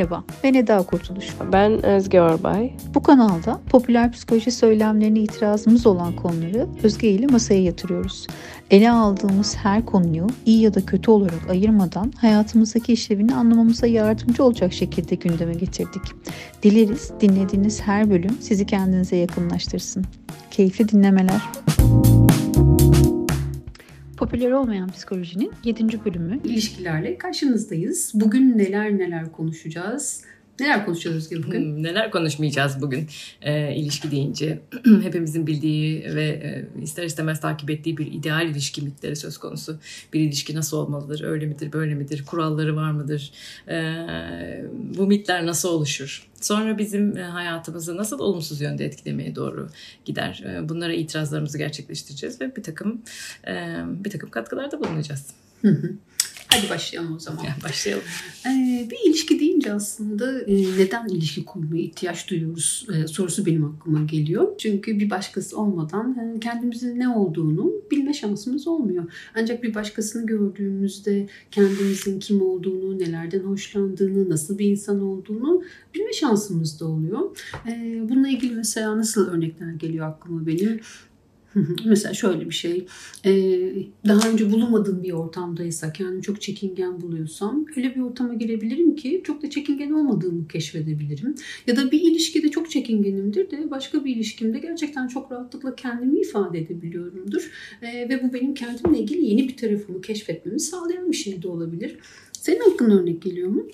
Merhaba, ben Eda Kurtuluş. Ben Özge Orbay. Bu kanalda popüler psikoloji söylemlerine itirazımız olan konuları Özge ile masaya yatırıyoruz. Ele aldığımız her konuyu iyi ya da kötü olarak ayırmadan hayatımızdaki işlevini anlamamıza yardımcı olacak şekilde gündeme getirdik. Dileriz dinlediğiniz her bölüm sizi kendinize yakınlaştırsın. Keyifli dinlemeler. Popüler olmayan psikolojinin 7. bölümü. İlişkilerle karşınızdayız. Bugün neler neler konuşacağız? Neler konuşacağız Özge bugün? Hmm, neler konuşmayacağız bugün e, ilişki deyince. Hepimizin bildiği ve e, ister istemez takip ettiği bir ideal ilişki mitleri söz konusu. Bir ilişki nasıl olmalıdır, öyle midir, böyle midir, kuralları var mıdır? E, bu mitler nasıl oluşur? Sonra bizim e, hayatımızı nasıl olumsuz yönde etkilemeye doğru gider? E, bunlara itirazlarımızı gerçekleştireceğiz ve bir takım e, bir takım katkılarda bulunacağız. Hı hı. Hadi başlayalım o zaman. Ya başlayalım. Ee, bir ilişki deyince aslında e, neden ilişki kurmaya ihtiyaç duyuyoruz e, sorusu benim aklıma geliyor. Çünkü bir başkası olmadan e, kendimizin ne olduğunu bilme şansımız olmuyor. Ancak bir başkasını gördüğümüzde kendimizin kim olduğunu, nelerden hoşlandığını, nasıl bir insan olduğunu bilme şansımız da oluyor. E, bununla ilgili mesela nasıl örnekler geliyor aklıma benim? Mesela şöyle bir şey, daha önce bulunmadığım bir ortamdaysa, kendimi çok çekingen buluyorsam öyle bir ortama girebilirim ki çok da çekingen olmadığımı keşfedebilirim. Ya da bir ilişkide çok çekingenimdir de başka bir ilişkimde gerçekten çok rahatlıkla kendimi ifade edebiliyorumdur. Ve bu benim kendimle ilgili yeni bir tarafımı keşfetmemi sağlayan bir şey de olabilir. Senin hakkında örnek geliyor mu?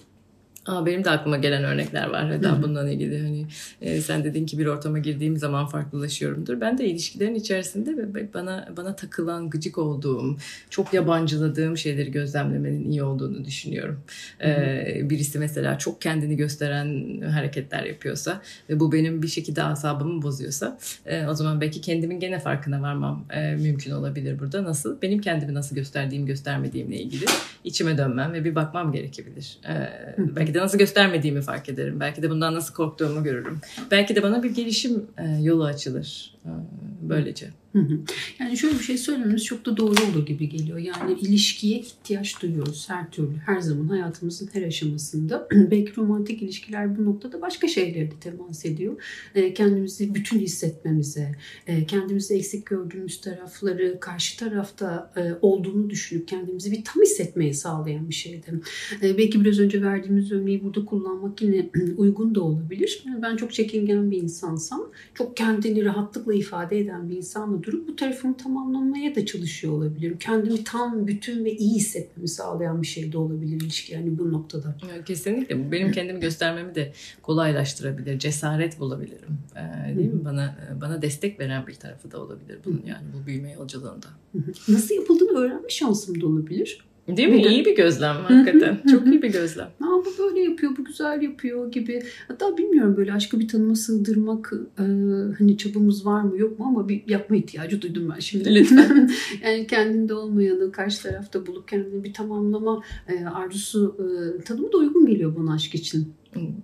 Aa, benim de aklıma gelen örnekler var Eda bundan ilgili. Hani e, sen dedin ki bir ortama girdiğim zaman farklılaşıyorumdur. Ben de ilişkilerin içerisinde bana bana takılan, gıcık olduğum, çok yabancıladığım şeyleri gözlemlemenin iyi olduğunu düşünüyorum. Ee, birisi mesela çok kendini gösteren hareketler yapıyorsa ve bu benim bir şekilde asabımı bozuyorsa e, o zaman belki kendimin gene farkına varmam e, mümkün olabilir burada. Nasıl? Benim kendimi nasıl gösterdiğim, göstermediğimle ilgili içime dönmem ve bir bakmam gerekebilir. Ee, belki de nasıl göstermediğimi fark ederim. Belki de bundan nasıl korktuğumu görürüm. Belki de bana bir gelişim e, yolu açılır e, böylece. Yani şöyle bir şey söylememiz çok da doğru olur gibi geliyor. Yani ilişkiye ihtiyaç duyuyoruz her türlü, her zaman hayatımızın her aşamasında. Belki romantik ilişkiler bu noktada başka şeyleri de temas ediyor. E, kendimizi bütün hissetmemize, e, kendimizi eksik gördüğümüz tarafları karşı tarafta e, olduğunu düşünüp kendimizi bir tam hissetmeyi sağlayan bir şeydi. Belki biraz önce verdiğimiz örneği burada kullanmak yine uygun da olabilir. Ben çok çekingen bir insansam, çok kendini rahatlıkla ifade eden bir insanla durup bu tarafımı tamamlamaya da çalışıyor olabilirim. Kendimi tam, bütün ve iyi hissetmemi sağlayan bir şey de olabilir ilişki yani bu noktada. Kesinlikle. Bu benim kendimi göstermemi de kolaylaştırabilir. Cesaret bulabilirim. Ee, değil mi? Bana bana destek veren bir tarafı da olabilir bunun yani bu büyüme yolculuğunda. Nasıl yapıldığını öğrenme şansım da olabilir. Değil mi? İyi bir gözlem hakikaten. Çok iyi bir gözlem. Aa, bu böyle yapıyor, bu güzel yapıyor gibi. Hatta bilmiyorum böyle aşkı bir tanıma sığdırmak e, hani çabamız var mı yok mu ama bir yapma ihtiyacı duydum ben şimdi. Lütfen. yani kendinde olmayanı karşı tarafta bulup kendini bir tamamlama e, arzusu e, tanımı da uygun geliyor bana aşk için.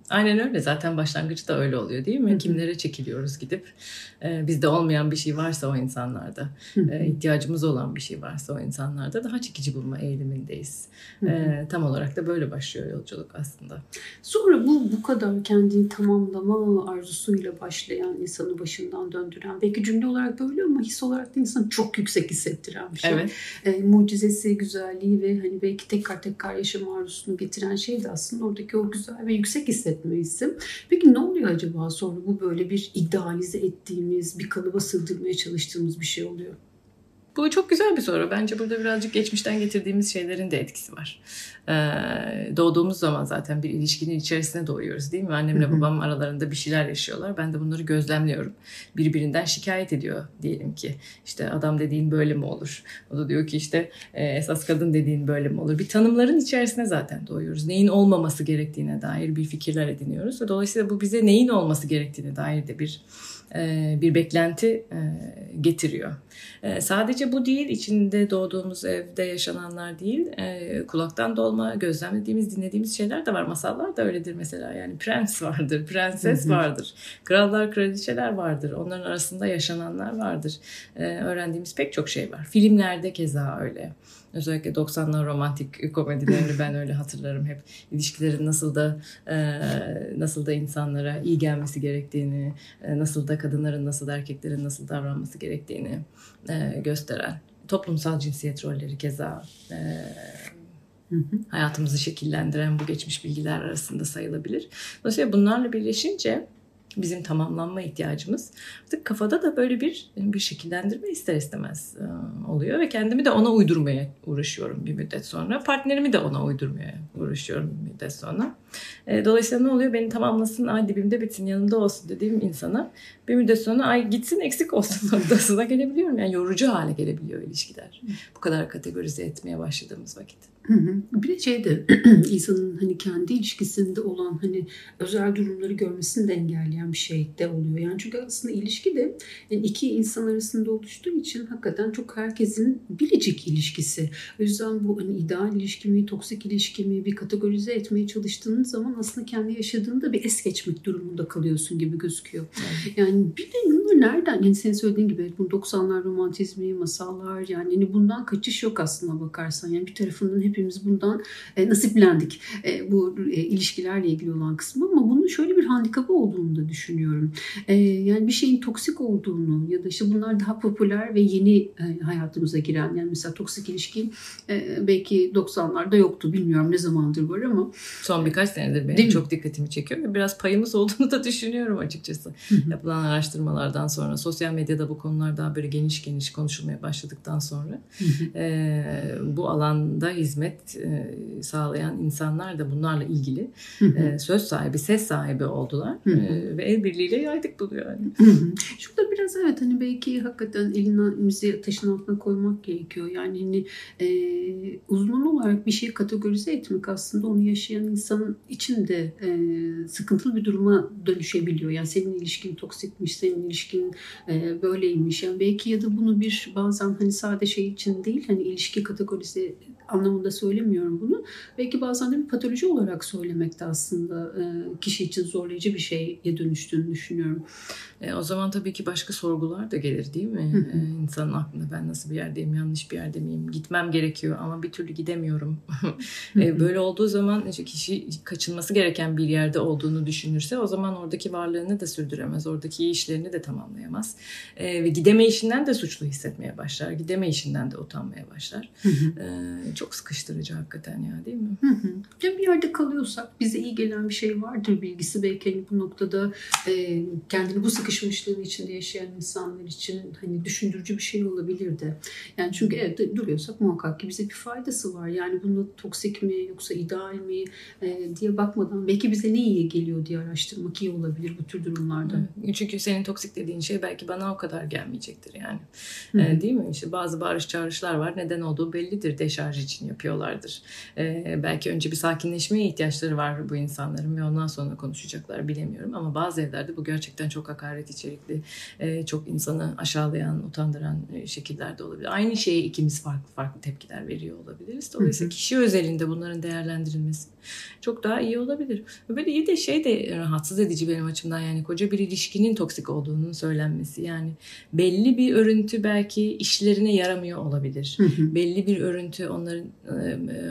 Aynen öyle zaten başlangıcı da öyle oluyor değil mi? Hı-hı. Kimlere çekiliyoruz gidip e, bizde olmayan bir şey varsa o insanlarda e, ihtiyacımız olan bir şey varsa o insanlarda daha çekici bulma eğilimindeyiz. E, tam olarak da böyle başlıyor yolculuk aslında. Sonra bu bu kadar kendini tamamlama arzusuyla başlayan insanı başından döndüren belki cümle olarak böyle ama his olarak da insanı çok yüksek hissettiren bir şey. Evet. E, mucizesi, güzelliği ve hani belki tekrar tekrar yaşama arzusunu getiren şey de aslında oradaki o güzel ve yüksek yüksek hissetme Peki ne oluyor acaba sonra bu böyle bir idealize ettiğimiz, bir kalıba sığdırmaya çalıştığımız bir şey oluyor? Bu çok güzel bir soru. Bence burada birazcık geçmişten getirdiğimiz şeylerin de etkisi var. Ee, doğduğumuz zaman zaten bir ilişkinin içerisine doğuyoruz değil mi? Annemle babam aralarında bir şeyler yaşıyorlar. Ben de bunları gözlemliyorum. Birbirinden şikayet ediyor diyelim ki. İşte adam dediğin böyle mi olur? O da diyor ki işte e, esas kadın dediğin böyle mi olur? Bir tanımların içerisine zaten doğuyoruz. Neyin olmaması gerektiğine dair bir fikirler ediniyoruz. Ve dolayısıyla bu bize neyin olması gerektiğine dair de bir e, bir beklenti e, getiriyor. E, sadece bu değil, içinde doğduğumuz evde yaşananlar değil, kulaktan dolma, gözlemlediğimiz, dinlediğimiz şeyler de var. Masallar da öyledir mesela. Yani prens vardır, prenses vardır, krallar, kraliçeler vardır. Onların arasında yaşananlar vardır. Öğrendiğimiz pek çok şey var. Filmlerde keza öyle. Özellikle 90'lar romantik komedilerini ben öyle hatırlarım hep. İlişkilerin nasıl da e, nasıl da insanlara iyi gelmesi gerektiğini, e, nasıl da kadınların nasıl da erkeklerin nasıl davranması gerektiğini e, gösteren. Toplumsal cinsiyet rolleri keza e, hayatımızı şekillendiren bu geçmiş bilgiler arasında sayılabilir. Dolayısıyla bunlarla birleşince bizim tamamlanma ihtiyacımız. Artık kafada da böyle bir bir şekillendirme ister istemez e, oluyor ve kendimi de ona uydurmaya uğraşıyorum bir müddet sonra. Partnerimi de ona uydurmaya uğraşıyorum bir müddet sonra. E, dolayısıyla ne oluyor? Beni tamamlasın, ay dibimde bitsin, yanında olsun dediğim insana bir müddet sonra ay gitsin eksik olsun noktasına gelebiliyorum. Yani yorucu hale gelebiliyor ilişkiler. Bu kadar kategorize etmeye başladığımız vakit. Bir de şey de insanın hani kendi ilişkisinde olan hani özel durumları görmesini de engelleyen bir şey de oluyor. Yani çünkü aslında ilişki de yani iki insan arasında oluştuğu için hakikaten çok herkesin biricik ilişkisi. O yüzden bu hani ideal ilişki mi, toksik ilişki mi bir kategorize etmeye çalıştığın zaman aslında kendi yaşadığında bir es geçmek durumunda kalıyorsun gibi gözüküyor. Evet. Yani bir de bunlar nereden? Yani senin söylediğin gibi bu 90'lar romantizmi, masallar yani hani bundan kaçış yok aslında bakarsan. Yani bir tarafından hep hepimiz bundan e, nasiplendik e, bu e, ilişkilerle ilgili olan kısmı ama bunun şöyle bir handikapı olduğunu da düşünüyorum. E, yani bir şeyin toksik olduğunu ya da işte bunlar daha popüler ve yeni e, hayatımıza giren yani mesela toksik ilişki e, belki 90'larda yoktu. Bilmiyorum ne zamandır var ama. Son birkaç senedir benim çok dikkatimi çekiyor ve biraz payımız olduğunu da düşünüyorum açıkçası. Yapılan araştırmalardan sonra sosyal medyada bu konular daha böyle geniş geniş konuşulmaya başladıktan sonra e, bu alanda hizmet e, sağlayan insanlar da bunlarla ilgili e, söz sahibi, ses sahibi oldular. E, ve el birliğiyle yaydık bunu yani. Şurada biraz evet hani belki hakikaten elimizi taşın altına koymak gerekiyor. Yani hani e, uzman olarak bir şeyi kategorize etmek aslında onu yaşayan insanın için de e, sıkıntılı bir duruma dönüşebiliyor. Yani senin ilişkin toksikmiş, senin ilişkin e, böyleymiş. Yani belki ya da bunu bir bazen hani sade şey için değil hani ilişki kategorize anlamında söylemiyorum bunu. Belki bazen de bir patoloji olarak söylemek de aslında e, kişi için zorlayıcı bir şeye dönüştüğünü düşünüyorum. E, o zaman tabii ki başka sorgular da gelir değil mi? e, insanın aklında ben nasıl bir yerdeyim, yanlış bir yerde miyim? Gitmem gerekiyor ama bir türlü gidemiyorum. e, böyle olduğu zaman işte kişi kaçınması gereken bir yerde olduğunu düşünürse o zaman oradaki varlığını da sürdüremez. Oradaki işlerini de tamamlayamaz. E, ve gidemeyişinden de suçlu hissetmeye başlar. Gidemeyişinden de utanmaya başlar. e, çok sıkıştırıcı hakikaten ya değil mi? Hı hı. bir yerde kalıyorsak bize iyi gelen bir şey vardır bilgisi belki hani bu noktada e, kendini bu sıkışmışlığın içinde yaşayan insanlar için hani düşündürücü bir şey olabilir de. Yani çünkü evet duruyorsak muhakkak ki bize bir faydası var. Yani bunu toksik mi yoksa ideal mi e, diye bakmadan belki bize ne iyi geliyor diye araştırmak iyi olabilir bu tür durumlarda. Çünkü senin toksik dediğin şey belki bana o kadar gelmeyecektir yani. E, değil mi? İşte bazı bağırış çağrışlar var. Neden olduğu bellidir. Deşarj için yapıyorlardır. E, belki önce bir sakinleşmeye ihtiyaçları var bu insanların ve ondan sonra konuşacaklar bilemiyorum. Ama bazı evlerde bu gerçekten çok hakaret içerikli, e, çok insanı aşağılayan, utandıran e, şekillerde olabilir. Aynı şeye ikimiz farklı farklı tepkiler veriyor olabiliriz. Dolayısıyla kişi özelinde bunların değerlendirilmesi çok daha iyi olabilir. Böyle iyi de şey de rahatsız edici benim açımdan yani koca bir ilişkinin toksik olduğunun söylenmesi. Yani belli bir örüntü belki işlerine yaramıyor olabilir. belli bir örüntü onların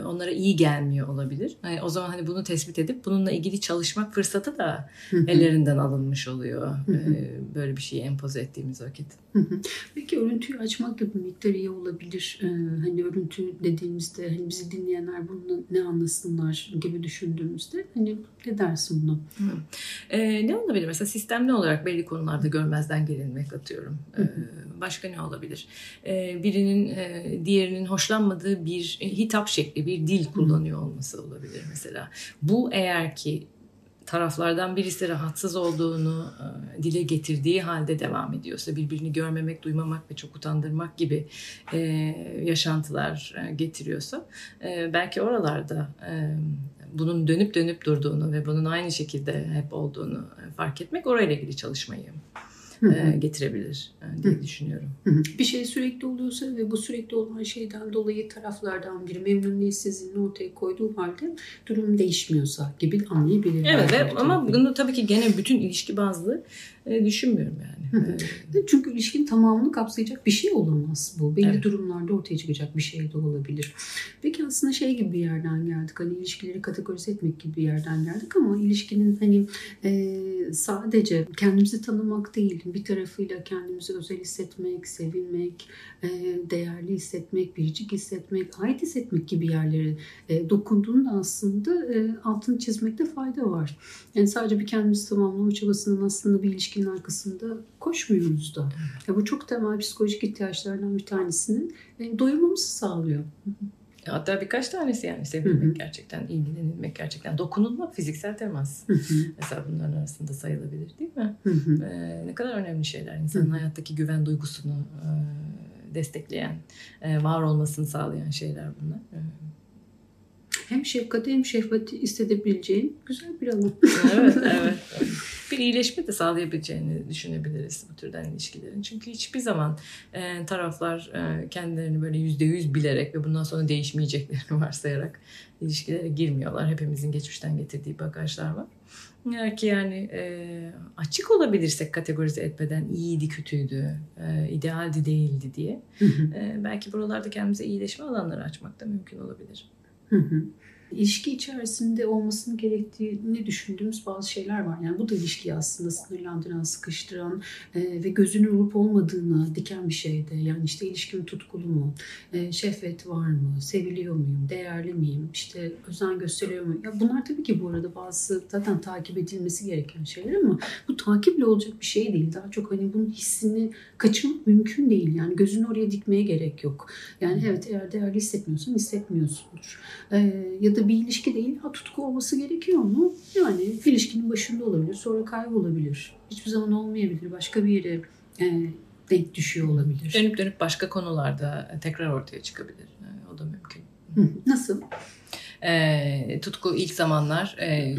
onlara iyi gelmiyor olabilir. Yani o zaman hani bunu tespit edip bununla ilgili çalışmak fırsatı da ellerinden alınmış oluyor. Böyle bir şeyi empoze ettiğimiz vakit. Peki örüntüyü açmak da bir miktar iyi olabilir. Ee, hani örüntü dediğimizde hani bizi dinleyenler bunu ne anlasınlar gibi düşündüğümüzde hani ne dersin buna? Ee, ne olabilir? Mesela sistemli olarak belli konularda görmezden gelinmek atıyorum. Ee, başka ne olabilir? Ee, birinin e, diğerinin hoşlanmadığı bir hitap şekli, bir dil kullanıyor olması olabilir mesela. Bu eğer ki taraflardan birisi rahatsız olduğunu e, dile getirdiği halde devam ediyorsa birbirini görmemek, duymamak ve çok utandırmak gibi e, yaşantılar e, getiriyorsa belki oralarda bunun dönüp dönüp durduğunu ve bunun aynı şekilde hep olduğunu fark etmek orayla ilgili çalışmayı e, getirebilir e, diye düşünüyorum. Bir şey sürekli oluyorsa ve bu sürekli olan şeyden dolayı taraflardan biri memnuniyetsizliğini ortaya koyduğu halde durum değişmiyorsa gibi anlayabilir. Evet ve, ama bunu tabii ki gene bütün ilişki bazlı e, düşünmüyorum yani. Çünkü ilişkinin tamamını kapsayacak bir şey olamaz bu. Belli Evet. durumlarda ortaya çıkacak bir şey de olabilir. Peki aslında şey gibi bir yerden geldik. Hani ilişkileri kategorize etmek gibi bir yerden geldik ama ilişkinin hani e, sadece kendimizi tanımak değil, bir tarafıyla kendimizi özel hissetmek, sevilmek, e, değerli hissetmek, biricik hissetmek, ait hissetmek gibi yerlere e, dokunduğunda aslında e, altını çizmekte fayda var. Yani sadece bir kendimizi tamamlama çabasının aslında bir ilişkinin arkasında koşmuyoruz da. Ya bu çok temel psikolojik ihtiyaçlardan bir tanesinin e, doyurmamızı sağlıyor. Hatta birkaç tanesi yani sevilmek Hı hı. gerçekten, ilgilenilmek gerçekten, dokunulmak, fiziksel temas. Hı hı, Mesela bunların arasında sayılabilir değil mi? Ee, ne kadar önemli şeyler. İnsanın Hı. hayattaki güven duygusunu e, destekleyen, e, var olmasını sağlayan şeyler bunlar. Ee, Hem şefkati hem şehvati hissedebileceğin güzel bir alan. evet, evet. Bir iyileşme de sağlayabileceğini düşünebiliriz bu türden ilişkilerin. Çünkü hiçbir zaman e, taraflar e, kendilerini böyle yüzde yüz bilerek ve bundan sonra değişmeyeceklerini varsayarak ilişkilere girmiyorlar. Hepimizin geçmişten getirdiği bagajlar var. Eğer ki yani e, açık olabilirsek kategorize etmeden iyiydi, kötüydü, e, idealdi, değildi diye e, belki buralarda kendimize iyileşme alanları açmak da mümkün olabilir. hı hı. İlişki içerisinde olmasını gerektiğini düşündüğümüz bazı şeyler var. Yani bu da ilişkiyi aslında sınırlandıran, sıkıştıran e, ve gözünün olup olmadığını diken bir şeyde. Yani işte ilişkim tutkulu mu? E, şehvet var mı? Seviliyor muyum? Değerli miyim? İşte özen gösteriyor muyum? Ya bunlar tabii ki bu arada bazı zaten takip edilmesi gereken şeyler ama bu takiple olacak bir şey değil. Daha çok hani bunun hissini kaçırmak mümkün değil. Yani gözünü oraya dikmeye gerek yok. Yani evet eğer değerli hissetmiyorsan hissetmiyorsundur. Ee, ya da bir ilişki değil ha tutku olması gerekiyor mu? Yani ilişkinin başında olabilir sonra kaybolabilir. Hiçbir zaman olmayabilir. Başka bir yere e, denk düşüyor olabilir. Dönüp dönüp başka konularda tekrar ortaya çıkabilir. E, O da mümkün. Hı, Nasıl? E, tutku ilk zamanlar e,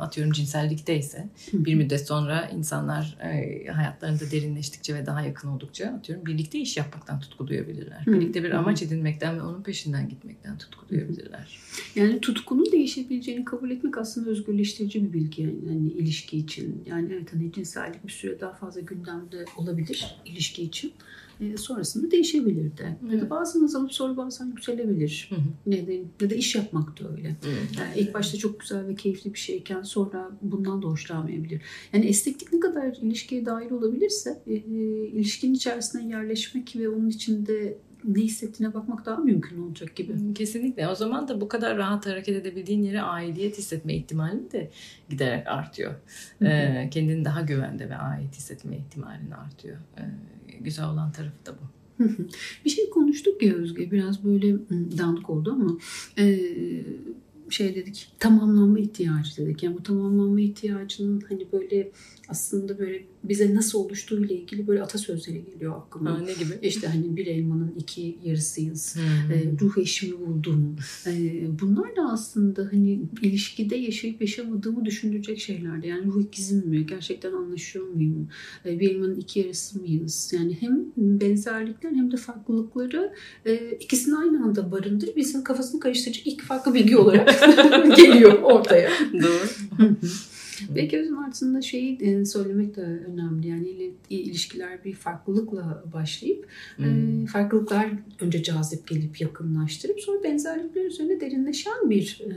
atıyorum cinsellikteyse bir müddet sonra insanlar e, hayatlarında derinleştikçe ve daha yakın oldukça atıyorum birlikte iş yapmaktan tutku duyabilirler. Birlikte bir amaç edinmekten ve onun peşinden gitmekten tutku duyabilirler. Yani tutkunun değişebileceğini kabul etmek aslında özgürleştirici bir bilgi yani, yani ilişki için. Yani evet hani cinsellik bir süre daha fazla gündemde olabilir ilişki için. E, sonrasında değişebilir de. Ya Evet. da bazen azalıp sonra bazen yükselebilir. Hı hı. Ya da, ya da iş yapmak da öyle. Yani ilk başta çok güzel ve keyifli bir şeyken sonra bundan da hoşlanmayabilir. Yani esneklik ne kadar ilişkiye dahil olabilirse e, e, ilişkinin içerisine yerleşmek ve onun içinde ne hissettiğine bakmak daha mümkün olacak gibi. Kesinlikle. O zaman da bu kadar rahat hareket edebildiğin yere aidiyet hissetme ihtimalin de giderek artıyor. Hı hı. Ee, kendini daha güvende ve ait hissetme ihtimalin artıyor. Ee, güzel olan tarafı da bu. bir şey konuştuk ya Özge biraz böyle dağınık oldu ama e, şey dedik tamamlanma ihtiyacı dedik. Yani bu tamamlanma ihtiyacının hani böyle aslında böyle bize nasıl oluştuğuyla ilgili böyle atasözleri geliyor aklıma. Ha, ne gibi? İşte hani bir elmanın iki yarısıyız. Hmm. E, ruh eşimi buldum. E, bunlar da aslında hani ilişkide yaşayıp yaşamadığımı düşündürecek şeylerdi. Yani ruh ikizim mi? Gerçekten anlaşıyor muyum? E, bir elmanın iki yarısı mıyız? Yani hem benzerlikler hem de farklılıkları e, ikisini aynı anda barındırıp insanın kafasını karıştıracak iki farklı bilgi olarak geliyor ortaya. Doğru. Belki özün aslında şeyi e, söylemek de önemli. Yani il- ilişkiler bir farklılıkla başlayıp Hmm. e, farklılıklar önce cazip gelip yakınlaştırıp sonra benzerlikler üzerine derinleşen bir e,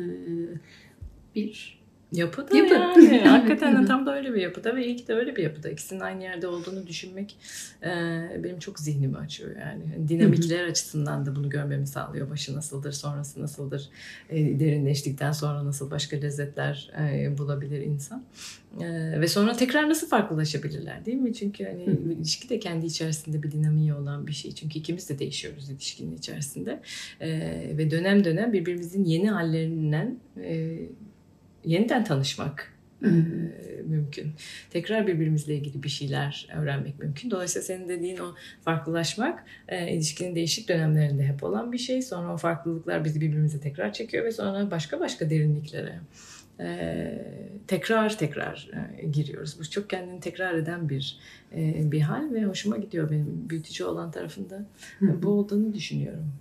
bir Yapı da Yapı. yani. Hakikaten tam da öyle bir yapıda ve ilk de öyle bir yapıda. İkisinin aynı yerde olduğunu düşünmek e, benim çok zihnimi açıyor yani. Hani Dinamikler açısından da bunu görmemi sağlıyor. Başı nasıldır, sonrası nasıldır, e, derinleştikten sonra nasıl başka lezzetler e, bulabilir insan. E, ve sonra tekrar nasıl farklılaşabilirler değil mi? Çünkü hani ilişki de kendi içerisinde bir dinamiği olan bir şey. Çünkü ikimiz de değişiyoruz ilişkinin içerisinde. E, ve dönem dönem birbirimizin yeni hallerinden e, yeniden tanışmak Hı hı. mümkün. Tekrar birbirimizle ilgili bir şeyler öğrenmek mümkün. Dolayısıyla senin dediğin o farklılaşmak e, ilişkinin değişik dönemlerinde hep olan bir şey. Sonra o farklılıklar bizi birbirimize tekrar çekiyor ve sonra başka başka derinliklere e, tekrar tekrar e, giriyoruz. Bu çok kendini tekrar eden bir e, bir hal ve hoşuma gidiyor benim büyütücü olan tarafında. Bu olduğunu düşünüyorum.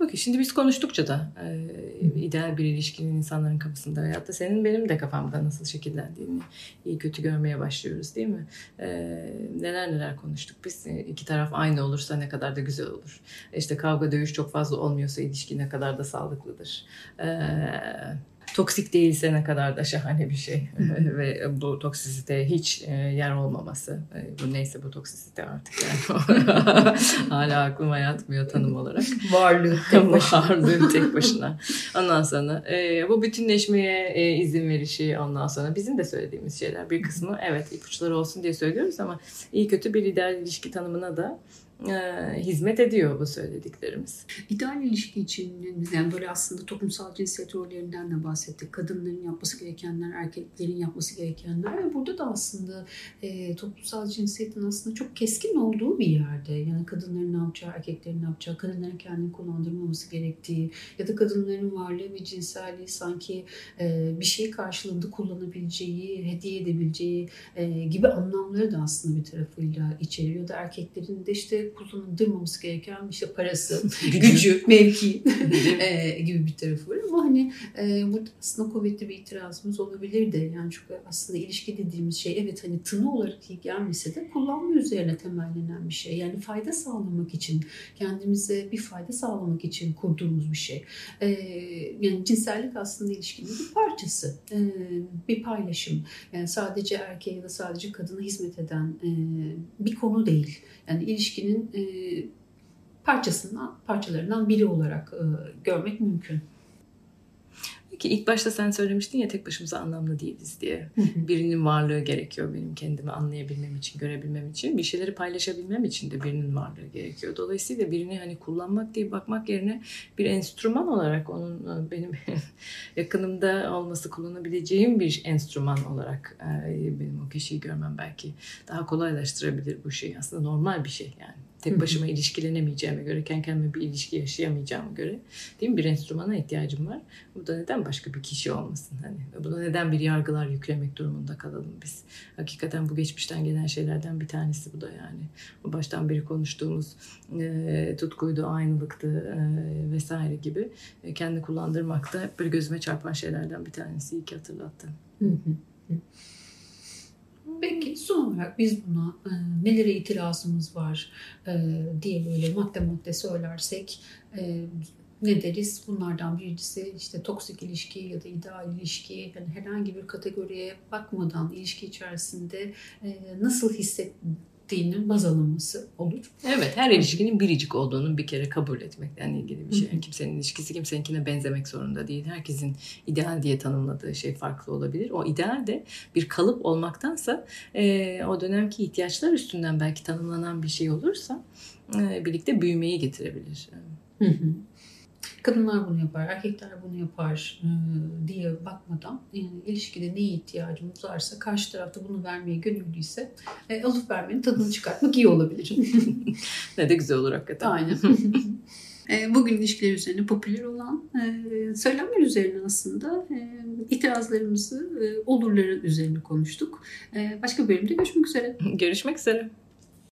Okey şimdi biz konuştukça da e, ideal bir ilişkinin insanların kafasında veyahut da senin benim de kafamda nasıl şekillendiğini iyi kötü görmeye başlıyoruz değil mi? E, neler neler konuştuk biz. E, iki taraf aynı olursa ne kadar da güzel olur. İşte kavga dövüş çok fazla olmuyorsa ilişki ne kadar da sağlıklıdır. Eee toksik değilse ne kadar da şahane bir şey. Ve bu toksisite hiç e, yer olmaması. E, bu neyse bu toksisite artık yani. Hala aklıma yatmıyor tanım olarak. Varlığı tek başına. Varlığı tek başına. Ondan sonra e, bu bütünleşmeye e, izin verişi ondan sonra bizim de söylediğimiz şeyler bir kısmı evet ipuçları olsun diye söylüyoruz ama iyi kötü bir ideal ilişki tanımına da hizmet ediyor bu söylediklerimiz. İdeal ilişki için yani böyle aslında toplumsal cinsiyet rollerinden de bahsettik. Kadınların yapması gerekenler, erkeklerin yapması gerekenler ve burada da aslında e, toplumsal cinsiyetin aslında çok keskin olduğu bir yerde. Yani kadınların ne yapacağı, erkeklerin ne yapacağı, kadınların kendini kullandırmaması gerektiği ya da kadınların varlığı ve cinselliği sanki e, bir şey karşılığında kullanabileceği, hediye edebileceği e, gibi anlamları da aslında bir tarafıyla içeriyor. Da erkeklerin de işte kullanılmaması gereken işte parası, gücü, mevki e, gibi bir tarafı var. Ama hani e, burada aslında kuvvetli bir itirazımız olabilir de yani çünkü aslında ilişki dediğimiz şey evet hani tını olarak iyi gelmese de kullanma üzerine temellenen bir şey. Yani fayda sağlamak için, kendimize bir fayda sağlamak için kurduğumuz bir şey. E, yani cinsellik aslında ilişkinin bir parçası, e, bir paylaşım. Yani sadece erkeğe ya da sadece kadına hizmet eden e, bir konu değil. Yani ilişkinin parçasından, parçalarından biri olarak görmek mümkün. Peki ilk başta sen söylemiştin ya tek başımıza anlamlı değiliz diye. Birinin varlığı gerekiyor benim kendimi anlayabilmem için, görebilmem için. Bir şeyleri paylaşabilmem için de birinin varlığı gerekiyor. Dolayısıyla birini hani kullanmak diye bakmak yerine bir enstrüman olarak onun e, benim yakınımda olması kullanabileceğim bir enstrüman olarak e, benim o kişiyi görmem belki daha kolaylaştırabilir bu şeyi. Aslında normal bir şey yani tek başıma ilişkilenemeyeceğime göre, kendi kendime bir ilişki yaşayamayacağıma göre değil mi? Bir enstrümana ihtiyacım var. Bu da neden başka bir kişi olmasın? Hani buna neden bir yargılar yüklemek durumunda kalalım biz? Hakikaten bu geçmişten gelen şeylerden bir tanesi bu da yani. Bu baştan beri konuştuğumuz e, tutkuydu, aynılıktı e, vesaire gibi e, kendi kullandırmakta böyle gözüme çarpan şeylerden bir tanesi. İyi ki hatırlattın. Hı hı. Peki son olarak biz buna e, nelere itirazımız var e, diye böyle madde madde söylersek e, ne deriz? Bunlardan birincisi işte toksik ilişki ya da ideal ilişki yani herhangi bir kategoriye bakmadan ilişki içerisinde e, nasıl hisset ettiğinin baz alınması olur. Evet her ilişkinin biricik olduğunu bir kere kabul etmekten ilgili bir şey. Yani kimsenin ilişkisi kimseninkine benzemek zorunda değil. Herkesin ideal diye tanımladığı şey farklı olabilir. O ideal de bir kalıp olmaktansa e, o dönemki ihtiyaçlar üstünden belki tanımlanan bir şey olursa e, birlikte büyümeyi getirebilir. Hı hı kadınlar bunu yapar, erkekler bunu yapar e, diye bakmadan yani ilişkide neye ihtiyacımız varsa karşı tarafta bunu vermeye gönüllüyse e, alıp vermenin tadını çıkartmak iyi olabilir. ne de güzel olur hakikaten. Aynen. E, bugün ilişkiler üzerine popüler olan söylemler üzerine aslında itirazlarımızı, olurları üzerine konuştuk. Başka bölümde görüşmek üzere. Görüşmek üzere.